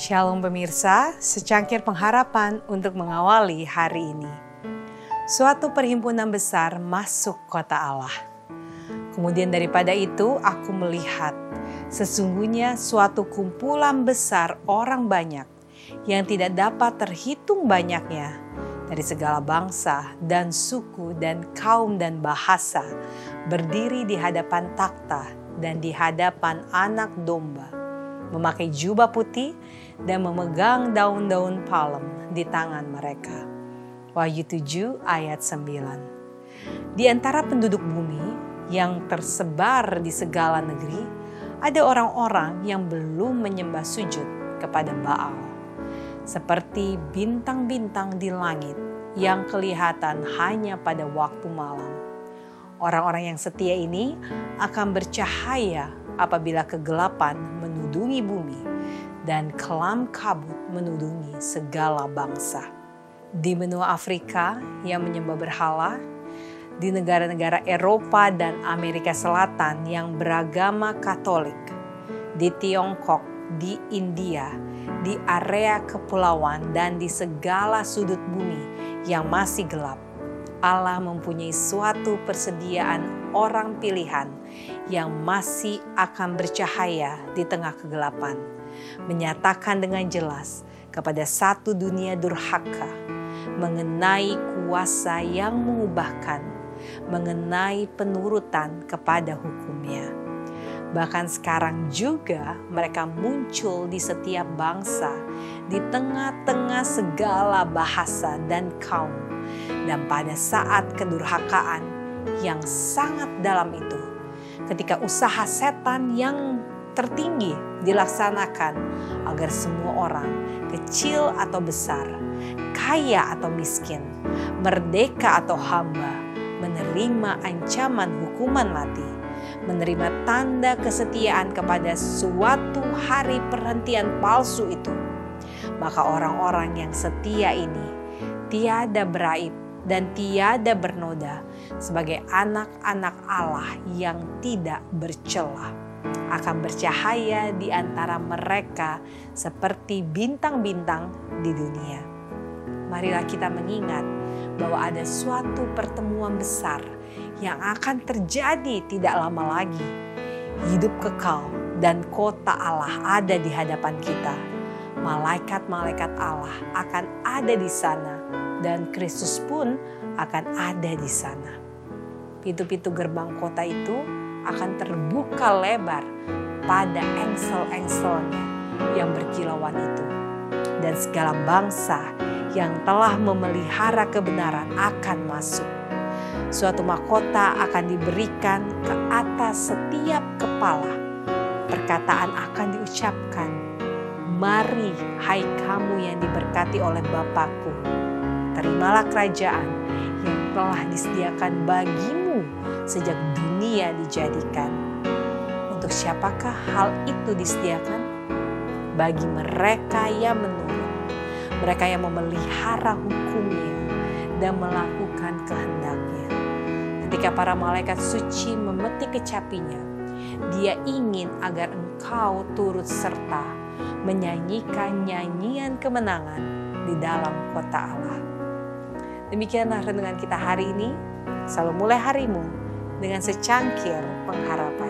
Shalom pemirsa, secangkir pengharapan untuk mengawali hari ini. Suatu perhimpunan besar masuk kota Allah. Kemudian daripada itu aku melihat sesungguhnya suatu kumpulan besar orang banyak yang tidak dapat terhitung banyaknya dari segala bangsa dan suku dan kaum dan bahasa berdiri di hadapan takhta dan di hadapan anak domba memakai jubah putih dan memegang daun-daun palem di tangan mereka. Wahyu 7 ayat 9. Di antara penduduk bumi yang tersebar di segala negeri, ada orang-orang yang belum menyembah sujud kepada Baal. Seperti bintang-bintang di langit yang kelihatan hanya pada waktu malam. Orang-orang yang setia ini akan bercahaya apabila kegelapan menudungi bumi dan kelam kabut menudungi segala bangsa. Di benua Afrika yang menyembah berhala, di negara-negara Eropa dan Amerika Selatan yang beragama Katolik, di Tiongkok, di India, di area kepulauan, dan di segala sudut bumi yang masih gelap Allah mempunyai suatu persediaan orang pilihan yang masih akan bercahaya di tengah kegelapan, menyatakan dengan jelas kepada satu dunia durhaka mengenai kuasa yang mengubahkan, mengenai penurutan kepada hukumnya. Bahkan sekarang juga mereka muncul di setiap bangsa, di tengah-tengah segala bahasa dan kaum. Dan pada saat kedurhakaan yang sangat dalam itu, ketika usaha setan yang tertinggi dilaksanakan agar semua orang, kecil atau besar, kaya atau miskin, merdeka atau hamba, menerima ancaman hukuman mati, menerima tanda kesetiaan kepada suatu hari perhentian palsu itu, maka orang-orang yang setia ini tiada beraib dan tiada bernoda sebagai anak-anak Allah yang tidak bercelah akan bercahaya di antara mereka seperti bintang-bintang di dunia. Marilah kita mengingat bahwa ada suatu pertemuan besar yang akan terjadi tidak lama lagi. Hidup kekal dan kota Allah ada di hadapan kita. Malaikat-malaikat Allah akan ada di sana dan Kristus pun akan ada di sana. Pintu-pintu gerbang kota itu akan terbuka lebar pada engsel-engselnya yang berkilauan itu. Dan segala bangsa yang telah memelihara kebenaran akan masuk. Suatu mahkota akan diberikan ke atas setiap kepala. Perkataan akan diucapkan, Mari hai kamu yang diberkati oleh Bapakku terimalah kerajaan yang telah disediakan bagimu sejak dunia dijadikan. Untuk siapakah hal itu disediakan? Bagi mereka yang menurut, mereka yang memelihara hukumnya dan melakukan kehendaknya. Ketika para malaikat suci memetik kecapinya, dia ingin agar engkau turut serta menyanyikan nyanyian kemenangan di dalam kota Allah. Demikianlah renungan kita hari ini. Selalu mulai harimu dengan secangkir pengharapan.